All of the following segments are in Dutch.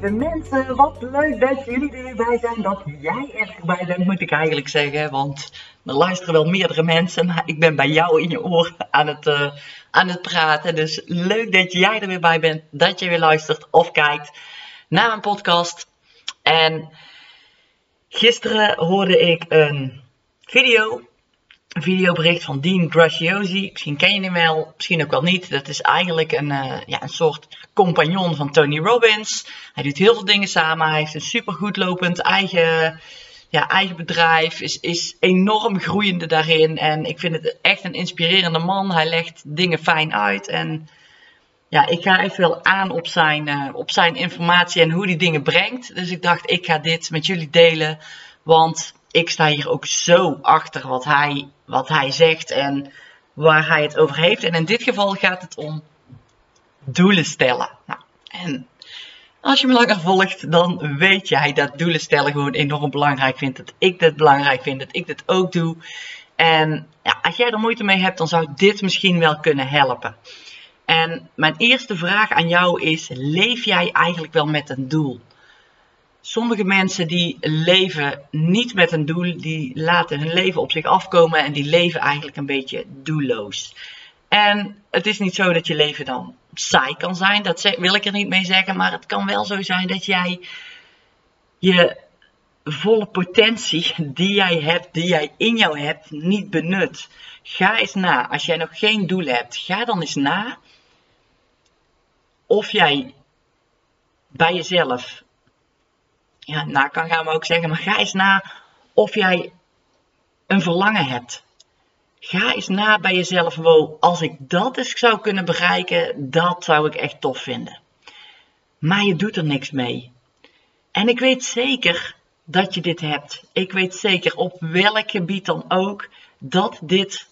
lieve mensen, wat leuk dat jullie er weer bij zijn, dat jij erbij bent moet ik eigenlijk zeggen, want er luisteren wel meerdere mensen, maar ik ben bij jou in je oor aan het, uh, aan het praten, dus leuk dat jij er weer bij bent, dat je weer luistert of kijkt naar mijn podcast. En gisteren hoorde ik een video een videobericht van Dean Graziosi. Misschien ken je hem wel, misschien ook wel niet. Dat is eigenlijk een, uh, ja, een soort compagnon van Tony Robbins. Hij doet heel veel dingen samen. Hij heeft een super goed lopend eigen, ja, eigen bedrijf. Is, is enorm groeiende daarin. En ik vind het echt een inspirerende man. Hij legt dingen fijn uit. En ja, ik ga echt wel aan op zijn, uh, op zijn informatie en hoe hij dingen brengt. Dus ik dacht, ik ga dit met jullie delen. Want ik sta hier ook zo achter wat hij, wat hij zegt en waar hij het over heeft. En in dit geval gaat het om doelen stellen. Nou, en als je me langer volgt, dan weet jij dat doelen stellen gewoon enorm belangrijk vindt. Dat ik dit belangrijk vind, dat ik dit ook doe. En ja, als jij er moeite mee hebt, dan zou dit misschien wel kunnen helpen. En mijn eerste vraag aan jou is: leef jij eigenlijk wel met een doel? Sommige mensen die leven niet met een doel, die laten hun leven op zich afkomen en die leven eigenlijk een beetje doelloos. En het is niet zo dat je leven dan saai kan zijn, dat wil ik er niet mee zeggen, maar het kan wel zo zijn dat jij je volle potentie die jij hebt, die jij in jou hebt, niet benut. Ga eens na, als jij nog geen doel hebt, ga dan eens na of jij bij jezelf ja, na kan gaan we ook zeggen, maar ga eens na of jij een verlangen hebt. Ga eens na bij jezelf, wow, als ik dat eens zou kunnen bereiken, dat zou ik echt tof vinden. Maar je doet er niks mee. En ik weet zeker dat je dit hebt. Ik weet zeker op welk gebied dan ook dat dit,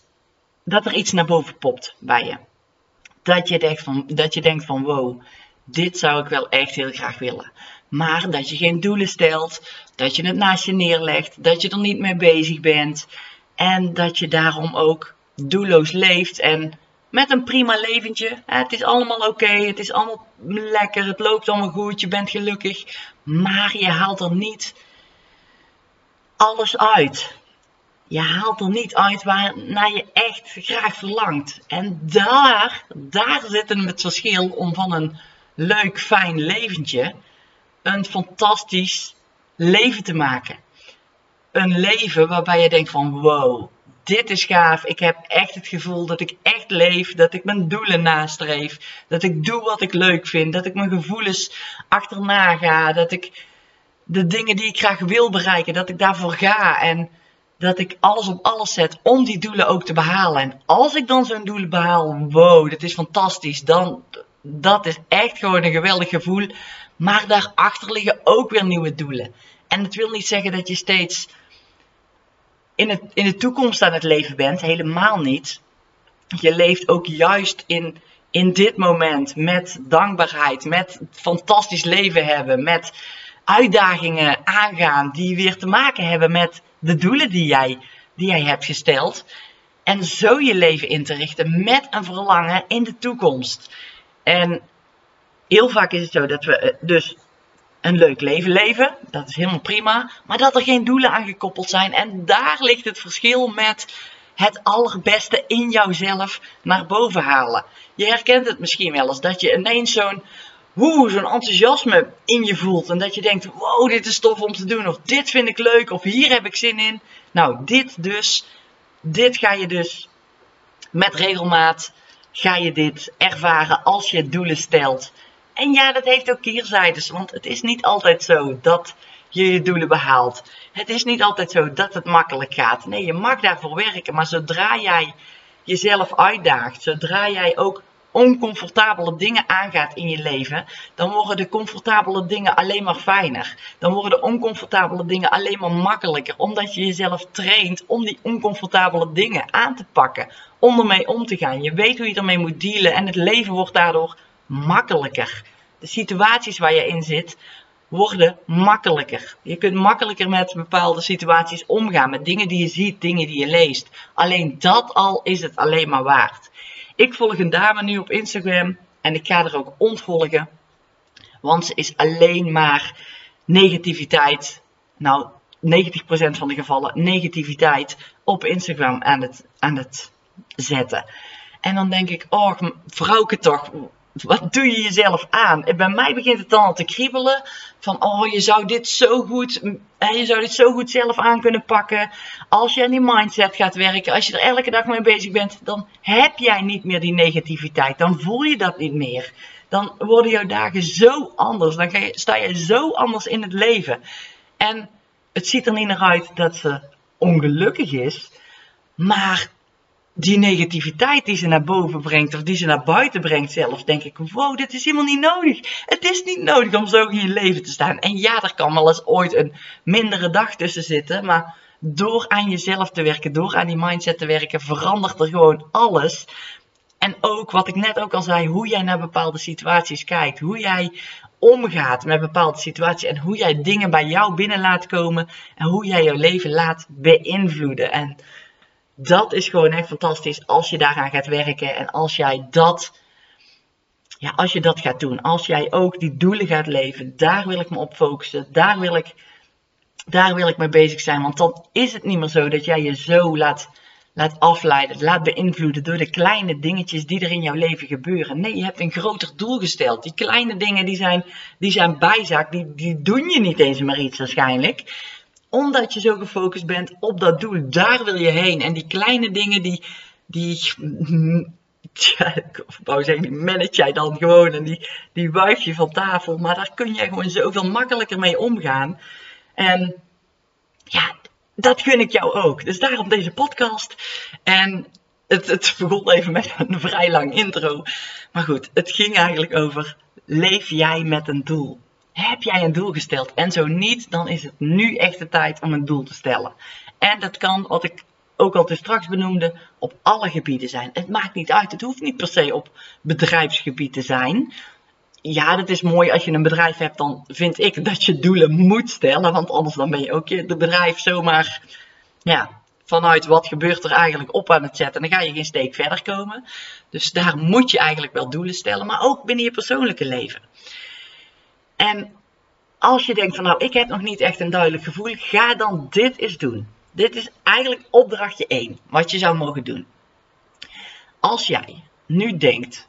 dat er iets naar boven popt bij je. Dat je denkt van, dat je denkt van wow, dit zou ik wel echt heel graag willen. Maar dat je geen doelen stelt, dat je het naast je neerlegt, dat je er niet mee bezig bent. En dat je daarom ook doelloos leeft en met een prima leventje. Het is allemaal oké, het is allemaal lekker, het loopt allemaal goed, je bent gelukkig. Maar je haalt er niet alles uit. Je haalt er niet uit waar naar je echt graag verlangt. En daar, daar zit het verschil om van een leuk, fijn leventje een fantastisch leven te maken. Een leven waarbij je denkt van wow, dit is gaaf. Ik heb echt het gevoel dat ik echt leef, dat ik mijn doelen nastreef, dat ik doe wat ik leuk vind, dat ik mijn gevoelens achterna ga, dat ik de dingen die ik graag wil bereiken, dat ik daarvoor ga en dat ik alles op alles zet om die doelen ook te behalen. En als ik dan zo'n doel behaal, wow, dit is fantastisch, dan dat is echt gewoon een geweldig gevoel. Maar daarachter liggen ook weer nieuwe doelen. En het wil niet zeggen dat je steeds in, het, in de toekomst aan het leven bent. Helemaal niet. Je leeft ook juist in, in dit moment met dankbaarheid, met fantastisch leven hebben, met uitdagingen aangaan die weer te maken hebben met de doelen die jij, die jij hebt gesteld. En zo je leven in te richten met een verlangen in de toekomst. En heel vaak is het zo dat we eh, dus een leuk leven leven. Dat is helemaal prima. Maar dat er geen doelen aan gekoppeld zijn. En daar ligt het verschil met het allerbeste in jouzelf naar boven halen. Je herkent het misschien wel eens dat je ineens zo'n zo'n enthousiasme in je voelt. En dat je denkt, wow, dit is tof om te doen. Of dit vind ik leuk. Of hier heb ik zin in. Nou, dit dus. Dit ga je dus met regelmaat ga je dit ervaren als je doelen stelt. En ja, dat heeft ook keerzijdes, want het is niet altijd zo dat je je doelen behaalt. Het is niet altijd zo dat het makkelijk gaat. Nee, je mag daarvoor werken, maar zodra jij jezelf uitdaagt, zodra jij ook oncomfortabele dingen aangaat in je leven, dan worden de comfortabele dingen alleen maar fijner. Dan worden de oncomfortabele dingen alleen maar makkelijker, omdat je jezelf traint om die oncomfortabele dingen aan te pakken, om ermee om te gaan. Je weet hoe je ermee moet dealen en het leven wordt daardoor makkelijker. De situaties waar je in zit worden makkelijker. Je kunt makkelijker met bepaalde situaties omgaan, met dingen die je ziet, dingen die je leest. Alleen dat al is het alleen maar waard. Ik volg een dame nu op Instagram en ik ga er ook ontvolgen, want ze is alleen maar negativiteit. Nou, 90% van de gevallen negativiteit op Instagram aan het, aan het zetten. En dan denk ik, oh, vrouwke toch, wat doe je jezelf aan? En bij mij begint het dan al te kriebelen. Van, oh, je zou dit zo goed, je zou dit zo goed zelf aan kunnen pakken. Als je aan die mindset gaat werken, als je er elke dag mee bezig bent, dan heb jij niet meer die negativiteit. Dan voel je dat niet meer. Dan worden jouw dagen zo anders. Dan sta je zo anders in het leven. En het ziet er niet naar uit dat ze ongelukkig is. Maar die negativiteit die ze naar boven brengt, of die ze naar buiten brengt zelfs, denk ik, wow, dit is helemaal niet nodig. Het is niet nodig om zo in je leven te staan. En ja, er kan wel eens ooit een mindere dag tussen zitten, maar door aan jezelf te werken, door aan die mindset te werken, verandert er gewoon alles. En ook wat ik net ook al zei, hoe jij naar bepaalde situaties kijkt, hoe jij omgaat met bepaalde situaties en hoe jij dingen bij jou binnen laat komen en hoe jij jouw leven laat beïnvloeden. En dat is gewoon echt fantastisch als je daaraan gaat werken en als jij dat, ja, als je dat gaat doen. Als jij ook die doelen gaat leven, daar wil ik me op focussen, daar wil ik, daar wil ik mee bezig zijn. Want dan is het niet meer zo dat jij je zo laat, laat afleiden, laat beïnvloeden door de kleine dingetjes die er in jouw leven gebeuren. Nee, je hebt een groter doel gesteld. Die kleine dingen die zijn, die zijn bijzaak, die, die doen je niet eens maar iets waarschijnlijk omdat je zo gefocust bent op dat doel, daar wil je heen. En die kleine dingen, die, die, tja, ik wou zeggen, die manage jij dan gewoon en die, die wuif je van tafel. Maar daar kun je gewoon zoveel makkelijker mee omgaan. En ja, dat gun ik jou ook. Dus daarom deze podcast. En het, het begon even met een vrij lang intro. Maar goed, het ging eigenlijk over: leef jij met een doel? Heb jij een doel gesteld? En zo niet, dan is het nu echt de tijd om een doel te stellen. En dat kan, wat ik ook al te straks benoemde, op alle gebieden zijn. Het maakt niet uit. Het hoeft niet per se op bedrijfsgebied te zijn. Ja, dat is mooi als je een bedrijf hebt, dan vind ik dat je doelen moet stellen. Want anders dan ben je ook je bedrijf zomaar ja, vanuit wat gebeurt er eigenlijk op aan het zetten. En dan ga je geen steek verder komen. Dus daar moet je eigenlijk wel doelen stellen, maar ook binnen je persoonlijke leven. En als je denkt van nou, ik heb nog niet echt een duidelijk gevoel, ga dan dit eens doen. Dit is eigenlijk opdrachtje 1, wat je zou mogen doen. Als jij nu denkt,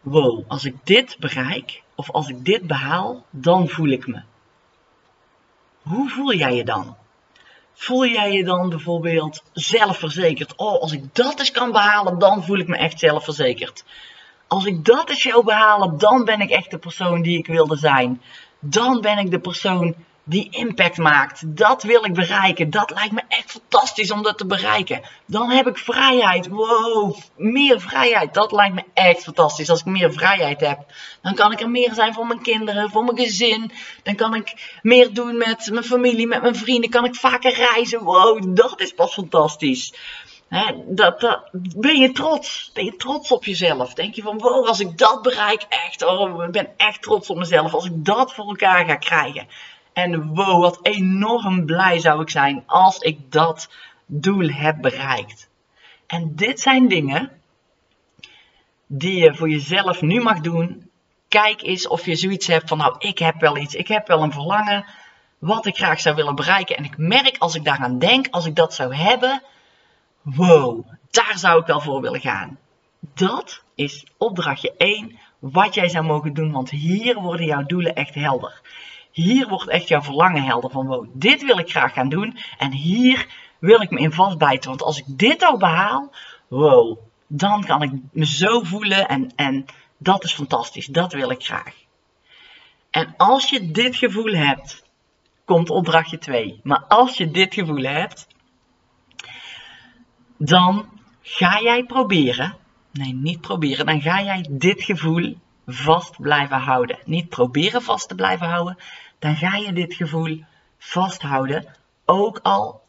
wow, als ik dit bereik, of als ik dit behaal, dan voel ik me. Hoe voel jij je dan? Voel jij je dan bijvoorbeeld zelfverzekerd? Oh, als ik dat eens kan behalen, dan voel ik me echt zelfverzekerd als ik dat eens zou behalen, dan ben ik echt de persoon die ik wilde zijn. Dan ben ik de persoon die impact maakt. Dat wil ik bereiken. Dat lijkt me echt fantastisch om dat te bereiken. Dan heb ik vrijheid. Wow, meer vrijheid. Dat lijkt me echt fantastisch. Als ik meer vrijheid heb, dan kan ik er meer zijn voor mijn kinderen, voor mijn gezin. Dan kan ik meer doen met mijn familie, met mijn vrienden. Kan ik vaker reizen. Wow, dat is pas fantastisch dat, dat, ben je trots? Ben je trots op jezelf? Denk je van, wow, als ik dat bereik, echt, oh, ik ben echt trots op mezelf. Als ik dat voor elkaar ga krijgen. En wow, wat enorm blij zou ik zijn als ik dat doel heb bereikt. En dit zijn dingen die je voor jezelf nu mag doen. Kijk eens of je zoiets hebt van, nou, ik heb wel iets, ik heb wel een verlangen wat ik graag zou willen bereiken. En ik merk als ik daaraan denk, als ik dat zou hebben, wow, daar zou ik wel voor willen gaan. Dat is opdrachtje 1, wat jij zou mogen doen, want hier worden jouw doelen echt helder. Hier wordt echt jouw verlangen helder van wow, dit wil ik graag gaan doen en hier wil ik me in vastbijten. Want als ik dit al behaal, wow, dan kan ik me zo voelen en, en dat is fantastisch, dat wil ik graag. En als je dit gevoel hebt, komt opdrachtje 2. Maar als je dit gevoel hebt, dan ga jij proberen Nee, niet proberen. Dan ga jij dit gevoel vast blijven houden. Niet proberen vast te blijven houden. Dan ga je dit gevoel vasthouden. Ook al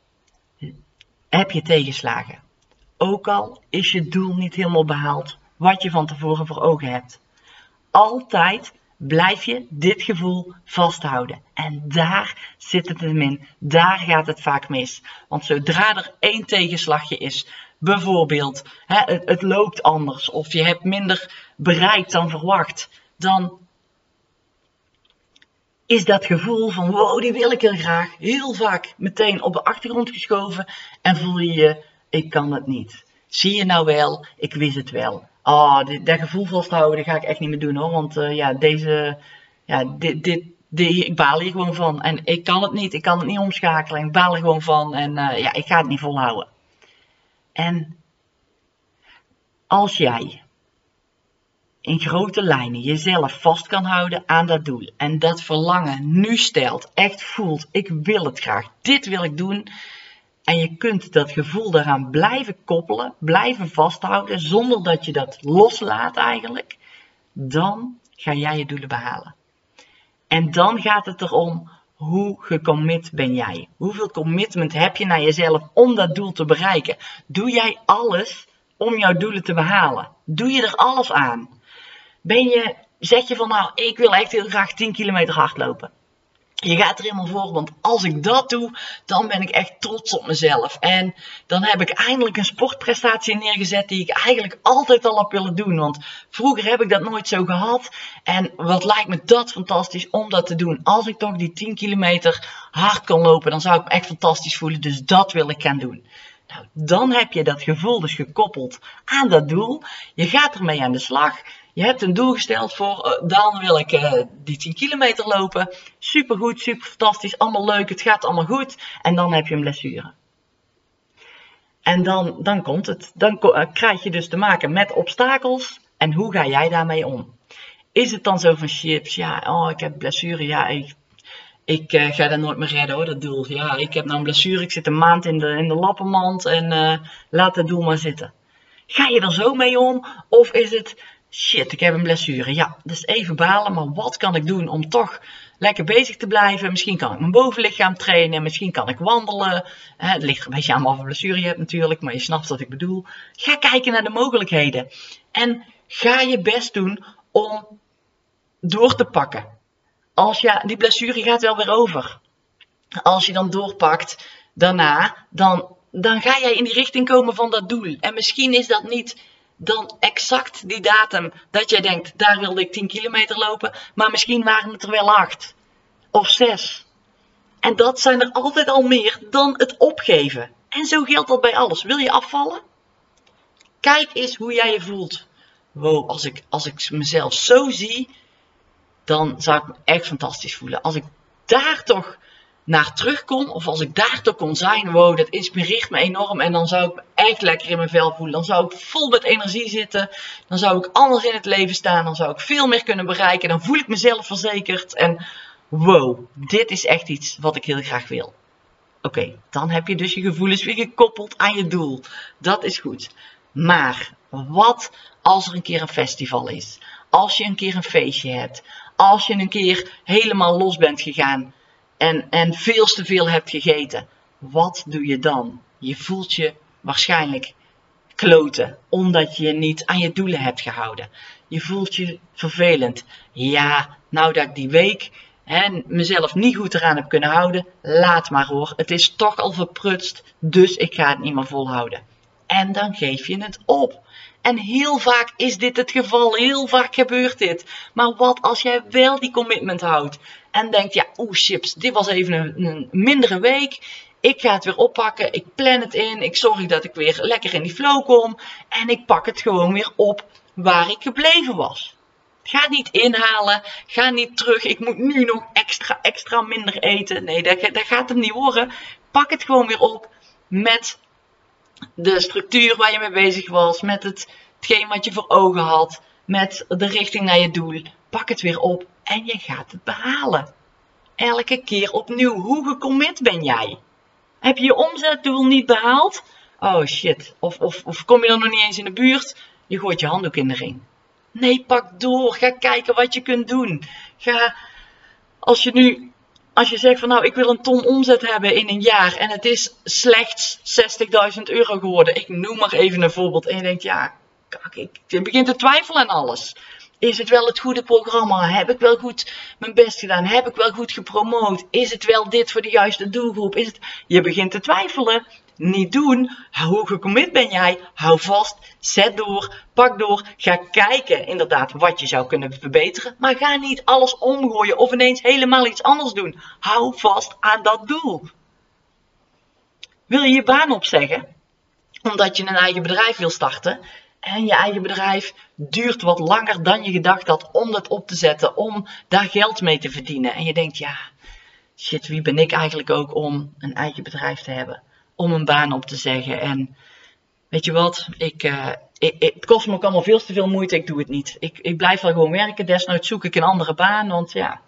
heb je tegenslagen. Ook al is je doel niet helemaal behaald. Wat je van tevoren voor ogen hebt. Altijd blijf je dit gevoel vasthouden. En daar zit het hem in. Daar gaat het vaak mis. Want zodra er één tegenslagje is, bijvoorbeeld hè, het, loopt anders of je hebt minder bereikt dan verwacht, dan is dat gevoel van wow, die wil ik heel graag, heel vaak meteen op de achtergrond geschoven en voel je je, ik kan het niet. Zie je nou wel, ik wist het wel oh, dit, dat gevoel vasthouden, dat ga ik echt niet meer doen hoor. Want uh, ja, deze, ja, dit, dit, ik baal hier gewoon van. En ik kan het niet, ik kan het niet omschakelen. Ik baal er gewoon van en uh, ja, ik ga het niet volhouden. En als jij in grote lijnen jezelf vast kan houden aan dat doel en dat verlangen nu stelt, echt voelt, ik wil het graag, dit wil ik doen, en je kunt dat gevoel daaraan blijven koppelen, blijven vasthouden, zonder dat je dat loslaat eigenlijk. Dan ga jij je doelen behalen. En dan gaat het erom, hoe gecommit ben jij? Hoeveel commitment heb je naar jezelf om dat doel te bereiken? Doe jij alles om jouw doelen te behalen? Doe je er alles aan? Ben je, zeg je van nou, ik wil echt heel graag 10 kilometer hardlopen. Je gaat er helemaal voor, want als ik dat doe, dan ben ik echt trots op mezelf. En dan heb ik eindelijk een sportprestatie neergezet die ik eigenlijk altijd al heb willen doen. Want vroeger heb ik dat nooit zo gehad. En wat lijkt me dat fantastisch om dat te doen. Als ik toch die 10 kilometer hard kan lopen, dan zou ik me echt fantastisch voelen. Dus dat wil ik gaan doen. Nou, dan heb je dat gevoel dus gekoppeld aan dat doel. Je gaat ermee aan de slag. Je hebt een doel gesteld voor, uh, dan wil ik uh, die 10 kilometer lopen. Super goed, super fantastisch, allemaal leuk, het gaat allemaal goed. En dan heb je een blessure. En dan, dan komt het. Dan uh, krijg je dus te maken met obstakels. En hoe ga jij daarmee om? Is het dan zo van chips? Ja, oh, ik heb blessure. Ja, ik, ik ga dat nooit meer redden hoor, dat doel. Ja, ik heb nou een blessure. Ik zit een maand in de, in de lappenmand. En laat het doel maar zitten. Ga je er zo mee om? Of is het shit, ik heb een blessure. Ja, dus even balen, maar wat kan ik doen om toch lekker bezig te blijven? Misschien kan ik mijn bovenlichaam trainen, misschien kan ik wandelen. Het ligt een beetje aan wat blessure je hebt natuurlijk, maar je snapt wat ik bedoel. Ga kijken naar de mogelijkheden. En ga je best doen om door te pakken. Als je, die blessure gaat wel weer over. Als je dan doorpakt daarna, dan, dan ga jij in die richting komen van dat doel. En misschien is dat niet dan exact die datum dat jij denkt, daar wilde ik 10 kilometer lopen, maar misschien waren het er wel 8 of 6. En dat zijn er altijd al meer dan het opgeven. En zo geldt dat bij alles. Wil je afvallen? Kijk eens hoe jij je voelt. Wow, als ik, als ik mezelf zo zie, dan zou ik me echt fantastisch voelen. Als ik daar toch naar terugkom, of als ik daar toch kon zijn, wow, dat inspireert me enorm. En dan zou ik me echt lekker in mijn vel voelen. Dan zou ik vol met energie zitten. Dan zou ik anders in het leven staan. Dan zou ik veel meer kunnen bereiken. Dan voel ik mezelf verzekerd. En wow, dit is echt iets wat ik heel graag wil. Oké, dan heb je dus je gevoelens weer gekoppeld aan je doel. Dat is goed. Maar wat als er een keer een festival is? Als je een keer een feestje hebt? Als je een keer helemaal los bent gegaan? En, en veel te veel hebt gegeten, wat doe je dan? Je voelt je waarschijnlijk kloten, omdat je niet aan je doelen hebt gehouden. Je voelt je vervelend. Ja, nou dat ik die week hè, mezelf niet goed eraan heb kunnen houden, laat maar hoor. Het is toch al verprutst, dus ik ga het niet meer volhouden. En dan geef je het op. En heel vaak is dit het geval, heel vaak gebeurt dit. Maar wat als jij wel die commitment houdt en denkt, ja, oeh chips, dit was even een, een mindere week. Ik ga het weer oppakken, ik plan het in, ik zorg dat ik weer lekker in die flow kom en ik pak het gewoon weer op waar ik gebleven was. Ga niet inhalen, ga niet terug, ik moet nu nog extra, extra minder eten. Nee, dat, gaat het niet worden. Pak het gewoon weer op met de structuur waar je mee bezig was, met het, hetgeen wat je voor ogen had, met de richting naar je doel. Pak het weer op en je gaat het behalen. Elke keer opnieuw. Hoe gecommit ben jij? Heb je je omzetdoel niet behaald? Oh shit. Of, of, of kom je er nog niet eens in de buurt? je gooit je handdoek in de ring. Nee, pak door. Ga kijken wat je kunt doen. Ga, als je nu, als je zegt van nou, ik wil een ton omzet hebben in een jaar en het is slechts 60.000 euro geworden. Ik noem maar even een voorbeeld. En je denkt, ja, kak, ik begin te twijfelen aan alles. Is het wel het goede programma? Heb ik wel goed mijn best gedaan? Heb ik wel goed gepromoot? Is het wel dit voor de juiste doelgroep? Is het... Je begint te twijfelen. Niet doen. Hoe gecommit ben jij? Hou vast. Zet door. Pak door. Ga kijken inderdaad wat je zou kunnen verbeteren. Maar ga niet alles omgooien of ineens helemaal iets anders doen. Hou vast aan dat doel. Wil je je baan opzeggen? Omdat je een eigen bedrijf wil starten? En je eigen bedrijf duurt wat langer dan je gedacht had om dat op te zetten, om daar geld mee te verdienen. En je denkt, ja, shit, wie ben ik eigenlijk ook om een eigen bedrijf te hebben? Om een baan op te zeggen. En weet je wat, ik, uh, ik, het kost me ook allemaal veel te veel moeite, ik doe het niet. Ik, ik blijf wel gewoon werken, desnoods zoek ik een andere baan, want ja,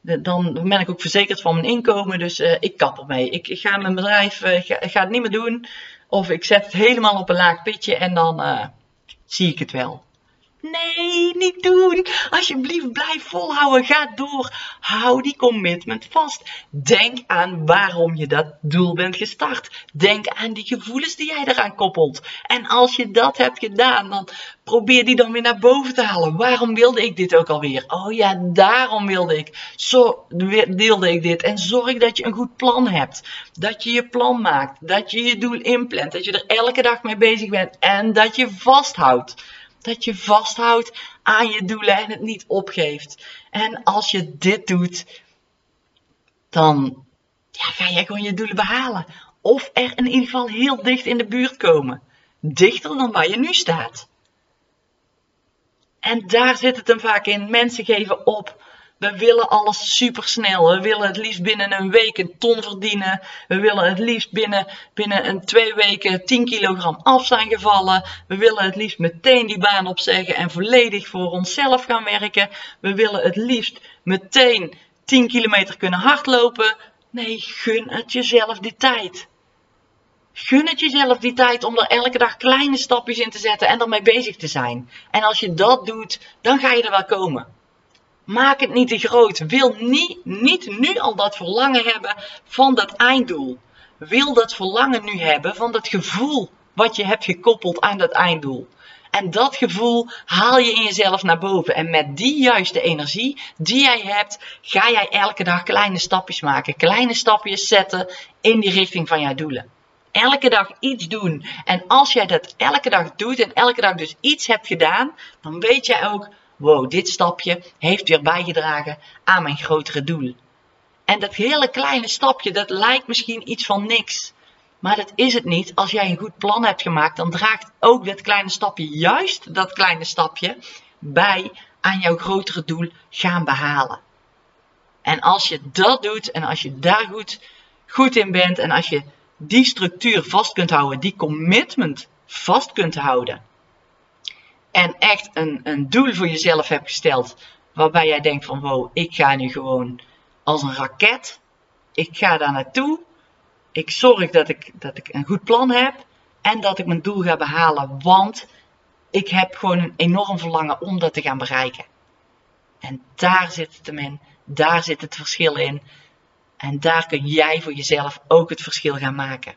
dan ben ik ook verzekerd van mijn inkomen, dus uh, ik kap ermee. Ik, ik ga mijn bedrijf, uh, ga, ga, het niet meer doen, of ik zet het helemaal op een laag pitje en dan zie ik het wel. Nee, niet doen. Alsjeblieft, blijf volhouden. Ga door. Hou die commitment vast. Denk aan waarom je dat doel bent gestart. Denk aan die gevoelens die jij eraan koppelt. En als je dat hebt gedaan, dan probeer die dan weer naar boven te halen. Waarom wilde ik dit ook alweer? Oh ja, daarom wilde ik. Zo wilde ik dit. En zorg dat je een goed plan hebt. Dat je je plan maakt. Dat je je doel inplant. Dat je er elke dag mee bezig bent. En dat je vasthoudt dat je vasthoudt aan je doelen en het niet opgeeft. En als je dit doet, dan ja, ga je gewoon je doelen behalen. Of er in ieder geval heel dicht in de buurt komen. Dichter dan waar je nu staat. En daar zit het hem vaak in. Mensen geven op we willen alles supersnel. We willen het liefst binnen een week een ton verdienen. We willen het liefst binnen, binnen een twee weken 10 kilogram af zijn gevallen. We willen het liefst meteen die baan opzeggen en volledig voor onszelf gaan werken. We willen het liefst meteen 10 kilometer kunnen hardlopen. Nee, gun het jezelf die tijd. Gun het jezelf die tijd om er elke dag kleine stapjes in te zetten en ermee bezig te zijn. En als je dat doet, dan ga je er wel komen. Maak het niet te groot. Wil niet, niet nu al dat verlangen hebben van dat einddoel. Wil dat verlangen nu hebben van dat gevoel wat je hebt gekoppeld aan dat einddoel. En dat gevoel haal je in jezelf naar boven. En met die juiste energie die jij hebt, ga jij elke dag kleine stapjes maken. Kleine stapjes zetten in die richting van jouw doelen. Elke dag iets doen. En als jij dat elke dag doet en elke dag dus iets hebt gedaan, dan weet jij ook, wow, dit stapje heeft weer bijgedragen aan mijn grotere doel. En dat hele kleine stapje, dat lijkt misschien iets van niks. Maar dat is het niet. Als jij een goed plan hebt gemaakt, dan draagt ook dat kleine stapje, juist dat kleine stapje, bij aan jouw grotere doel gaan behalen. En als je dat doet en als je daar goed, goed in bent en als je die structuur vast kunt houden, die commitment vast kunt houden, en echt een, een doel voor jezelf hebt gesteld, waarbij jij denkt van wow, ik ga nu gewoon als een raket, ik ga daar naartoe, ik zorg dat ik, dat ik een goed plan heb en dat ik mijn doel ga behalen, want ik heb gewoon een enorm verlangen om dat te gaan bereiken. En daar zit het hem in, daar zit het verschil in. En daar kun jij voor jezelf ook het verschil gaan maken.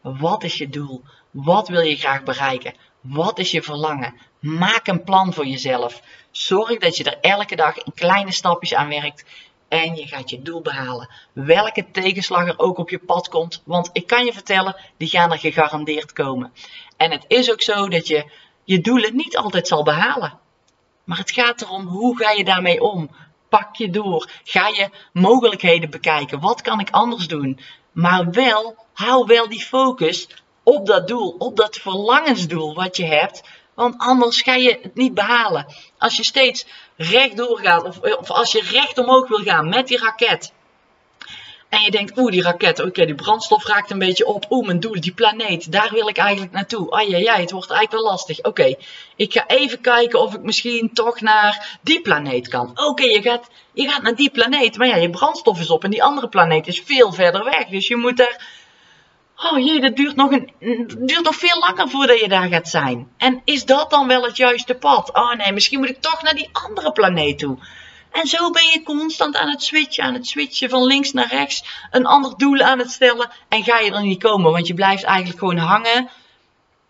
Wat is je doel? Wat wil je graag bereiken? Wat is je verlangen? Maak een plan voor jezelf. Zorg dat je er elke dag in kleine stapjes aan werkt en je gaat je doel behalen. Welke tegenslag er ook op je pad komt, want ik kan je vertellen, die gaan er gegarandeerd komen. En het is ook zo dat je je doelen niet altijd zal behalen. Maar het gaat erom, hoe ga je daarmee om? Pak je door. Ga je mogelijkheden bekijken. Wat kan ik anders doen? Maar wel, hou wel die focus op dat doel, op dat verlangensdoel wat je hebt. Want anders ga je het niet behalen. Als je steeds rechtdoor gaat, of, of als je recht omhoog wil gaan met die raket. En je denkt, oeh, die raket, oké, die brandstof raakt een beetje op. Oeh, mijn doel, die planeet, daar wil ik eigenlijk naartoe. Ai, ja, ja, het wordt eigenlijk wel lastig. Oké, ik ga even kijken of ik misschien toch naar die planeet kan. Oké, je, gaat, je gaat naar die planeet, maar ja, je brandstof is op en die andere planeet is veel verder weg. Dus je moet daar Oh jee, dat duurt nog, een, duurt nog veel langer voordat je daar gaat zijn. En is dat dan wel het juiste pad? Oh nee, misschien moet ik toch naar die andere planeet toe. En zo ben je constant aan het switchen, aan het switchen van links naar rechts, een ander doel aan het stellen en ga je er niet komen, want je blijft eigenlijk gewoon hangen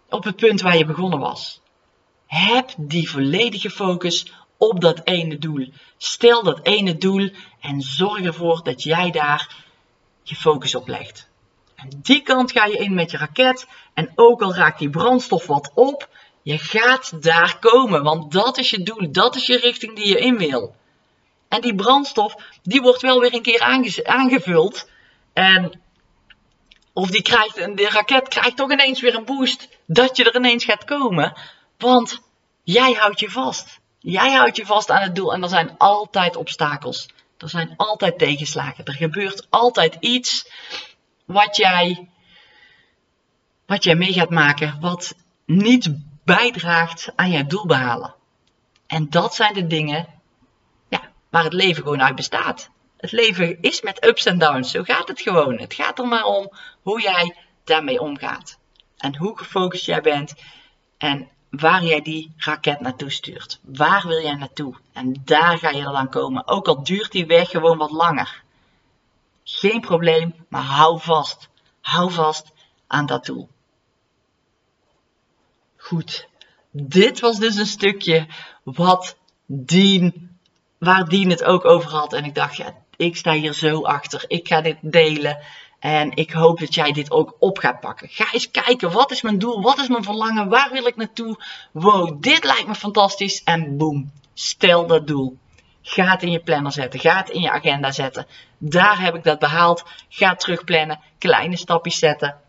op het punt waar je begonnen was. Heb die volledige focus op dat ene doel. Stel dat ene doel en zorg ervoor dat jij daar je focus op legt. En die kant ga je in met je raket. En ook al raakt die brandstof wat op, je gaat daar komen. Want dat is je doel, dat is je richting die je in wil. En die brandstof, die wordt wel weer een keer aangevuld. En of die krijgt, de raket krijgt toch ineens weer een boost dat je er ineens gaat komen. Want jij houdt je vast. Jij houdt je vast aan het doel en er zijn altijd obstakels. Er zijn altijd tegenslagen. Er gebeurt altijd iets wat jij, wat jij mee gaat maken, wat niet bijdraagt aan je doel behalen. En dat zijn de dingen ja, waar het leven gewoon uit bestaat. Het leven is met ups en downs. Zo gaat het gewoon. Het gaat er maar om hoe jij daarmee omgaat. En hoe gefocust jij bent. En waar jij die raket naartoe stuurt. Waar wil jij naartoe? En daar ga je dan komen. Ook al duurt die weg gewoon wat langer. Geen probleem, maar hou vast. Hou vast aan dat doel. Goed. Dit was dus een stukje wat Dien, waar Dien het ook over had. En ik dacht, ja, ik sta hier zo achter. Ik ga dit delen. En ik hoop dat jij dit ook op gaat pakken. Ga eens kijken, wat is mijn doel? Wat is mijn verlangen? Waar wil ik naartoe? Wow, dit lijkt me fantastisch. En boom, stel dat doel. Ga het in je planner zetten. Ga het in je agenda zetten. Daar heb ik dat behaald. Ga terugplannen. Kleine stapjes zetten.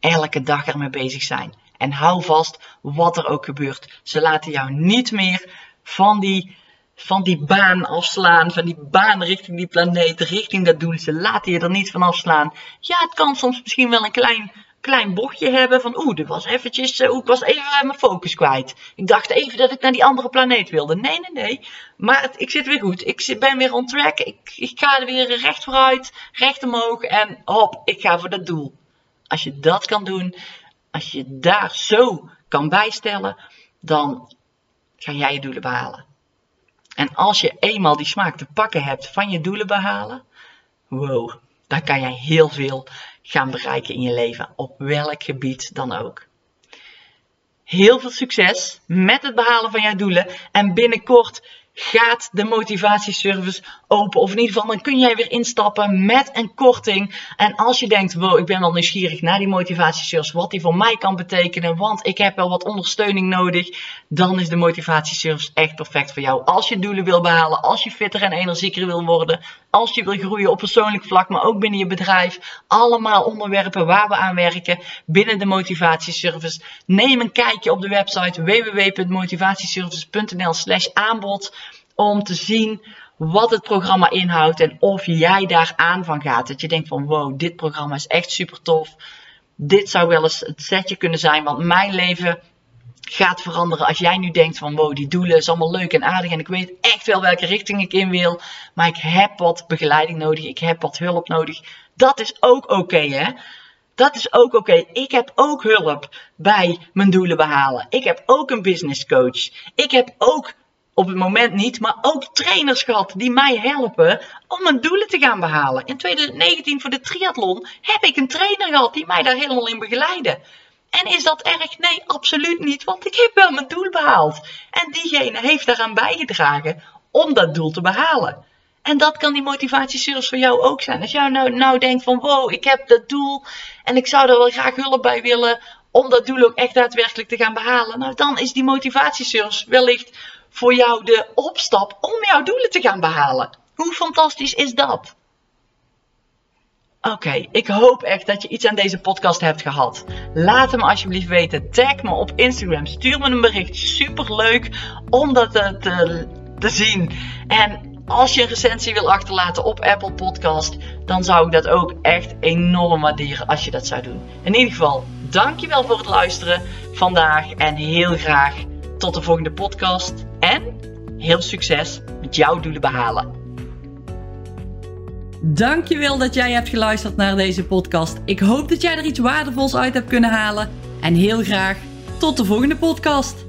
Elke dag ermee bezig zijn. En hou vast wat er ook gebeurt. Ze laten jou niet meer van die van die baan afslaan, van die baan richting die planeet, richting dat doel. Ze laten je er niet van afslaan. Ja, het kan soms misschien wel een klein, klein bochtje hebben van oeh, dit was eventjes, uh, ik was even mijn focus kwijt. Ik dacht even dat ik naar die andere planeet wilde. Nee, nee, nee. Maar ik zit weer goed. Ik ben weer on track. Ik, ik ga er weer recht vooruit, recht omhoog en hop, ik ga voor dat doel. Als je dat kan doen, als je daar zo kan bijstellen, dan ga jij je doelen behalen. En als je eenmaal die smaak te pakken hebt van je doelen behalen, wow, dan kan jij heel veel gaan bereiken in je leven, op welk gebied dan ook. Heel veel succes met het behalen van jouw doelen en binnenkort gaat de motivatieservice open. Of in ieder geval, dan kun jij weer instappen met een korting. En als je denkt, wow, ik ben wel nieuwsgierig naar die motivatieservice, wat die voor mij kan betekenen, want ik heb wel wat ondersteuning nodig, dan is de motivatieservice echt perfect voor jou. Als je doelen wil behalen, als je fitter en energieker wil worden, als je wil groeien op persoonlijk vlak, maar ook binnen je bedrijf. Allemaal onderwerpen waar we aan werken binnen de motivatieservice. Neem een kijkje op de website www.motivatieservice.nl slash aanbod om te zien wat het programma inhoudt en of jij daar aan van gaat. Dat je denkt van wow, dit programma is echt super tof. Dit zou wel eens het setje kunnen zijn, want mijn leven gaat veranderen. Als jij nu denkt van wow, die doelen is allemaal leuk en aardig en ik weet echt wel welke richting ik in wil, maar ik heb wat begeleiding nodig, ik heb wat hulp nodig. Dat is ook oké hè. Dat is ook oké. Ik heb ook hulp bij mijn doelen behalen. Ik heb ook een business coach. Ik heb ook op het moment niet, maar ook trainers gehad die mij helpen om mijn doelen te gaan behalen. In 2019 voor de triathlon heb ik een trainer gehad die mij daar helemaal in begeleidde. En is dat erg? Nee, absoluut niet, want ik heb wel mijn doel behaald. En diegene heeft daaraan bijgedragen om dat doel te behalen. En dat kan die motivatieservice voor jou ook zijn. Als jij nou, nou denkt van wow, ik heb dat doel en ik zou er wel graag hulp bij willen om dat doel ook echt daadwerkelijk te gaan behalen. Nou, dan is die motivatieservice wellicht voor jou de opstap om jouw doelen te gaan behalen. Hoe fantastisch is dat? Oké, ik hoop echt dat je iets aan deze podcast hebt gehad. Laat het me alsjeblieft weten. Tag me op Instagram. Stuur me een bericht. Super leuk om dat te, te, te zien. En als je een recensie wil achterlaten op Apple Podcast, dan zou ik dat ook echt enorm waarderen als je dat zou doen. In ieder geval, dankjewel voor het luisteren vandaag en heel graag tot de volgende podcast. En heel succes met jouw doelen behalen. Dankjewel dat jij hebt geluisterd naar deze podcast. Ik hoop dat jij er iets waardevols uit hebt kunnen halen. En heel graag tot de volgende podcast.